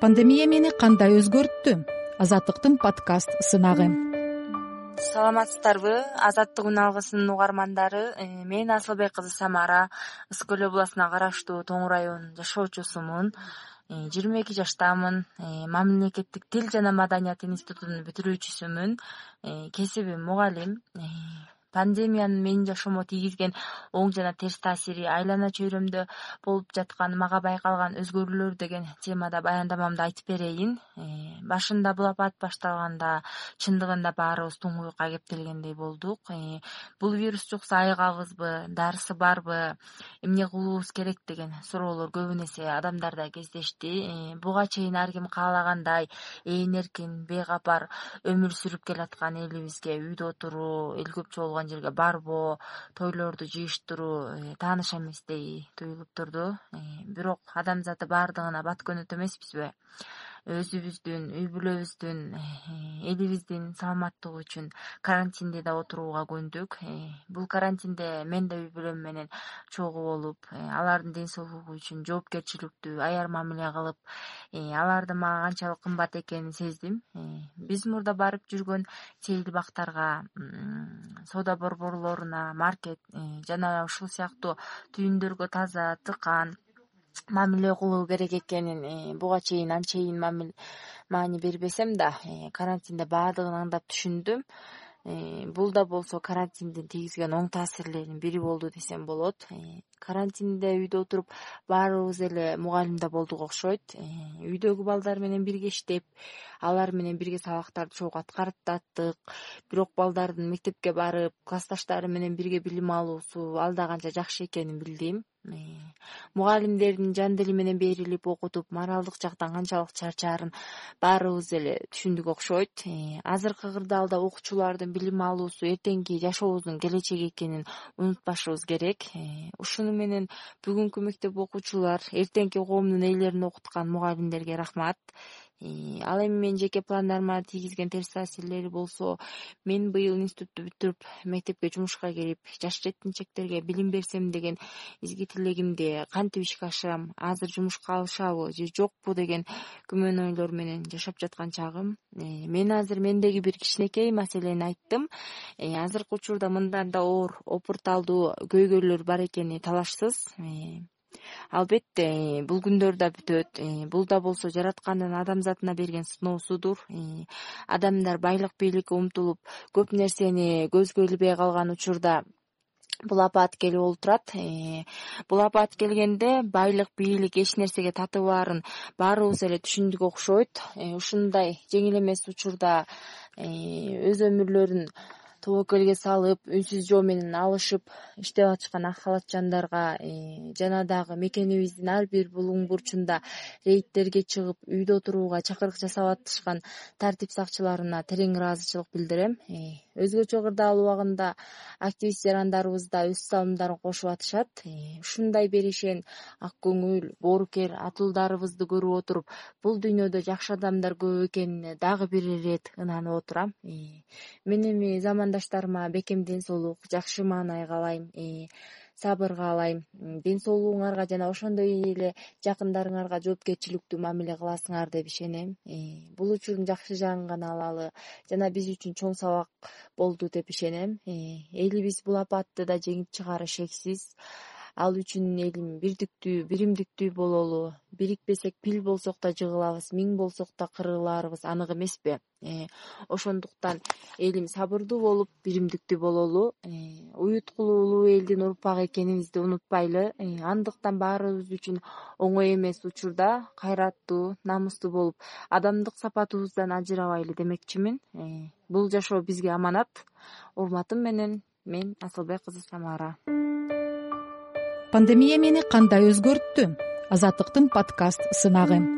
пандемия мени кандай өзгөрттү? Азаттыктын подкаст сынагы. Саламатсыздарбы. Азаттык үн алгысынын угармандары э, мен асылбек кызы самара ысык көл областына караштуу тоң районунун жашоочусумун. Э, жыйырма эки жаштамын. Э, мамлекеттик тил жана маданият институтунун бүтүрүүчүсүмүн. Кесибим мугалим пандемиянын менин жашоомо тийгизген оң жана терс таасири айлана чөйрөмдө болуп жаткан мага байкалган өзгөрүүлөр деген темада баяндамамды айтып берейин. Э, башында бул апат башталганда чындыгында баарыбыз туңгуюкка кептелгендей болдук. Э, бул вирус жукса айыгабызбы дарысы барбы эмне кылуубуз керек деген суроолор көбүн эсе адамдарда кездешти. Э, буга чейин ар ким каалагандай ээн эркин бейкапар өмүр сүрүп келаткан элибизге үйдө отуруу эл көп чогулган жерге барбоо тойлорду жыйыштыруу э, тааныш эместей туюлуп турду. Э, бирок адамзаты баардыгына бат көнөт эмеспизби? Өзүбүздүн үй бүлөбүздүн э, элибиздин саламаттыгы үчүн карантинде да отурууга көндүк. Бул карантинде мен да үй бүлөм менен чогуу болуп алардын ден соолугу үчүн жоопкерчиликтүү аяр мамиле кылып алардын мага канчалык кымбат экенин сездим. Биз мурда барып жүргөн сейил бактарга соода борборлоруна маркет э, жана ушул сыяктуу түйүндөргө таза тыкан мамиле кылуу керек экенин э, буга чейин анчейин маани бербесем да э, карантинде баардыгын аңдап түшүндүм. Бул да болсо карантиндин тийгизген оң таасирлеринин бири болду десем болот. Карантинде үйдө отуруп баарыбыз эле мугалим да болдук окшойт. Үйдөгү балдар менен бирге иштеп алар менен бирге сабактарды чогуу аткарып аттык бирок балдардын мектепке барып классташтары менен бирге билим алуусу ал да канча жакшы экенин билдим. Мугалимдердин жан дили менен берилип окутуп моралдык жактан канчалык чарчаарын баарыбыз эле түшүндүк окшойт. Азыркы кырдаалда окуучулардын билим алуусу эртеңки жашообуздун келечеги экенин унутпашыбыз керек. Ушуну менен бүгүнкү мектеп окуучулар эртеңки коомдун ээлерин окуткан мугалимдерге рахмат ал эми менин жеке пландарыма тийгизген терс таасирлери болсо мен быйыл институтту бүтүрүп мектепке жумушка кирип жаш жеткинчектерге билим берсем деген изги тилегимди кантип ишке ашырам? Азыр жумушка алышабы же жокпу деген күмөн ойлор менен жашап жаткан чагым. Э, мен азыр мендеги бир кичинекей маселени айттым. Э, азыркы учурда мындан да оор опурталдуу көйгөйлөр бар экени талашсыз. Э, албетте э, бул күндөр да бүтөт э, бул да болсо жараткандын адамзатына берген сыноосудур э, адамдар байлык бийликке умтулуп көп нерсени көзгө илбей калган учурда бул апат келип олтурат. Бул апат келгенде байлык бийлик эч нерсеге татыбаарын баарыбыз эле түшүндүк окшойт. Ушундай жеңил эмес учурда өз өмүрлөрүн тобокелге салып үнсүз жоо менен алышып иштеп атышкан ак халат жандарга э, жана дагы мекенибиздин ар бир булуң бурчунда рейддерге чыгып үйдө отурууга чакырык жасап атышкан тартип сакчыларына терең ыраазычылык билдирем. Э, өзгөчө кырдаал убагында активист жарандарыбыз да өз салымдарын кошуп атышат. Э, ушундай беришен ак көңүл боорукер атуулдарыбызды көрүп отуруп бул дүйнөдө жакшы адамдар көп экенине дагы бир ирет ынанып отурам. Мен эми заман даштарыма бекем ден соолук жакшы маанай каалайм сабыр каалайм ден соолугуңарга жана ошондой эле жакындарыңарга жоопкерчиликтүү мамиле кыласыңар деп ишенем. Бул учурдун жакшы жагын гана алалы жана биз үчүн чоң сабак болду деп ишенем. Элибиз бул апатты да жеңип чыгаары шексиз ал үчүн элим бирдиктүү биримдиктүү бололу. Бирикпесек пил болсок да жыгылабыз миң болсок да кырылаарыбыз анык эмеспи? Э, ошондуктан элим сабырдуу болуп биримдиктүү бололу. Э, уюткулуу улуу элдин урпагы экенибизди унутпайлы. Э, андыктан баарыбыз үчүн оңой эмес учурда кайраттуу намустуу болуп адамдык сапатыбыздан ажырабайлы демекчимин. Бул жашоо бизге аманат. Урматым менен мен асылбек кызы самара пандемия мени кандай өзгөрттү? Азаттыктын подкаст сынагы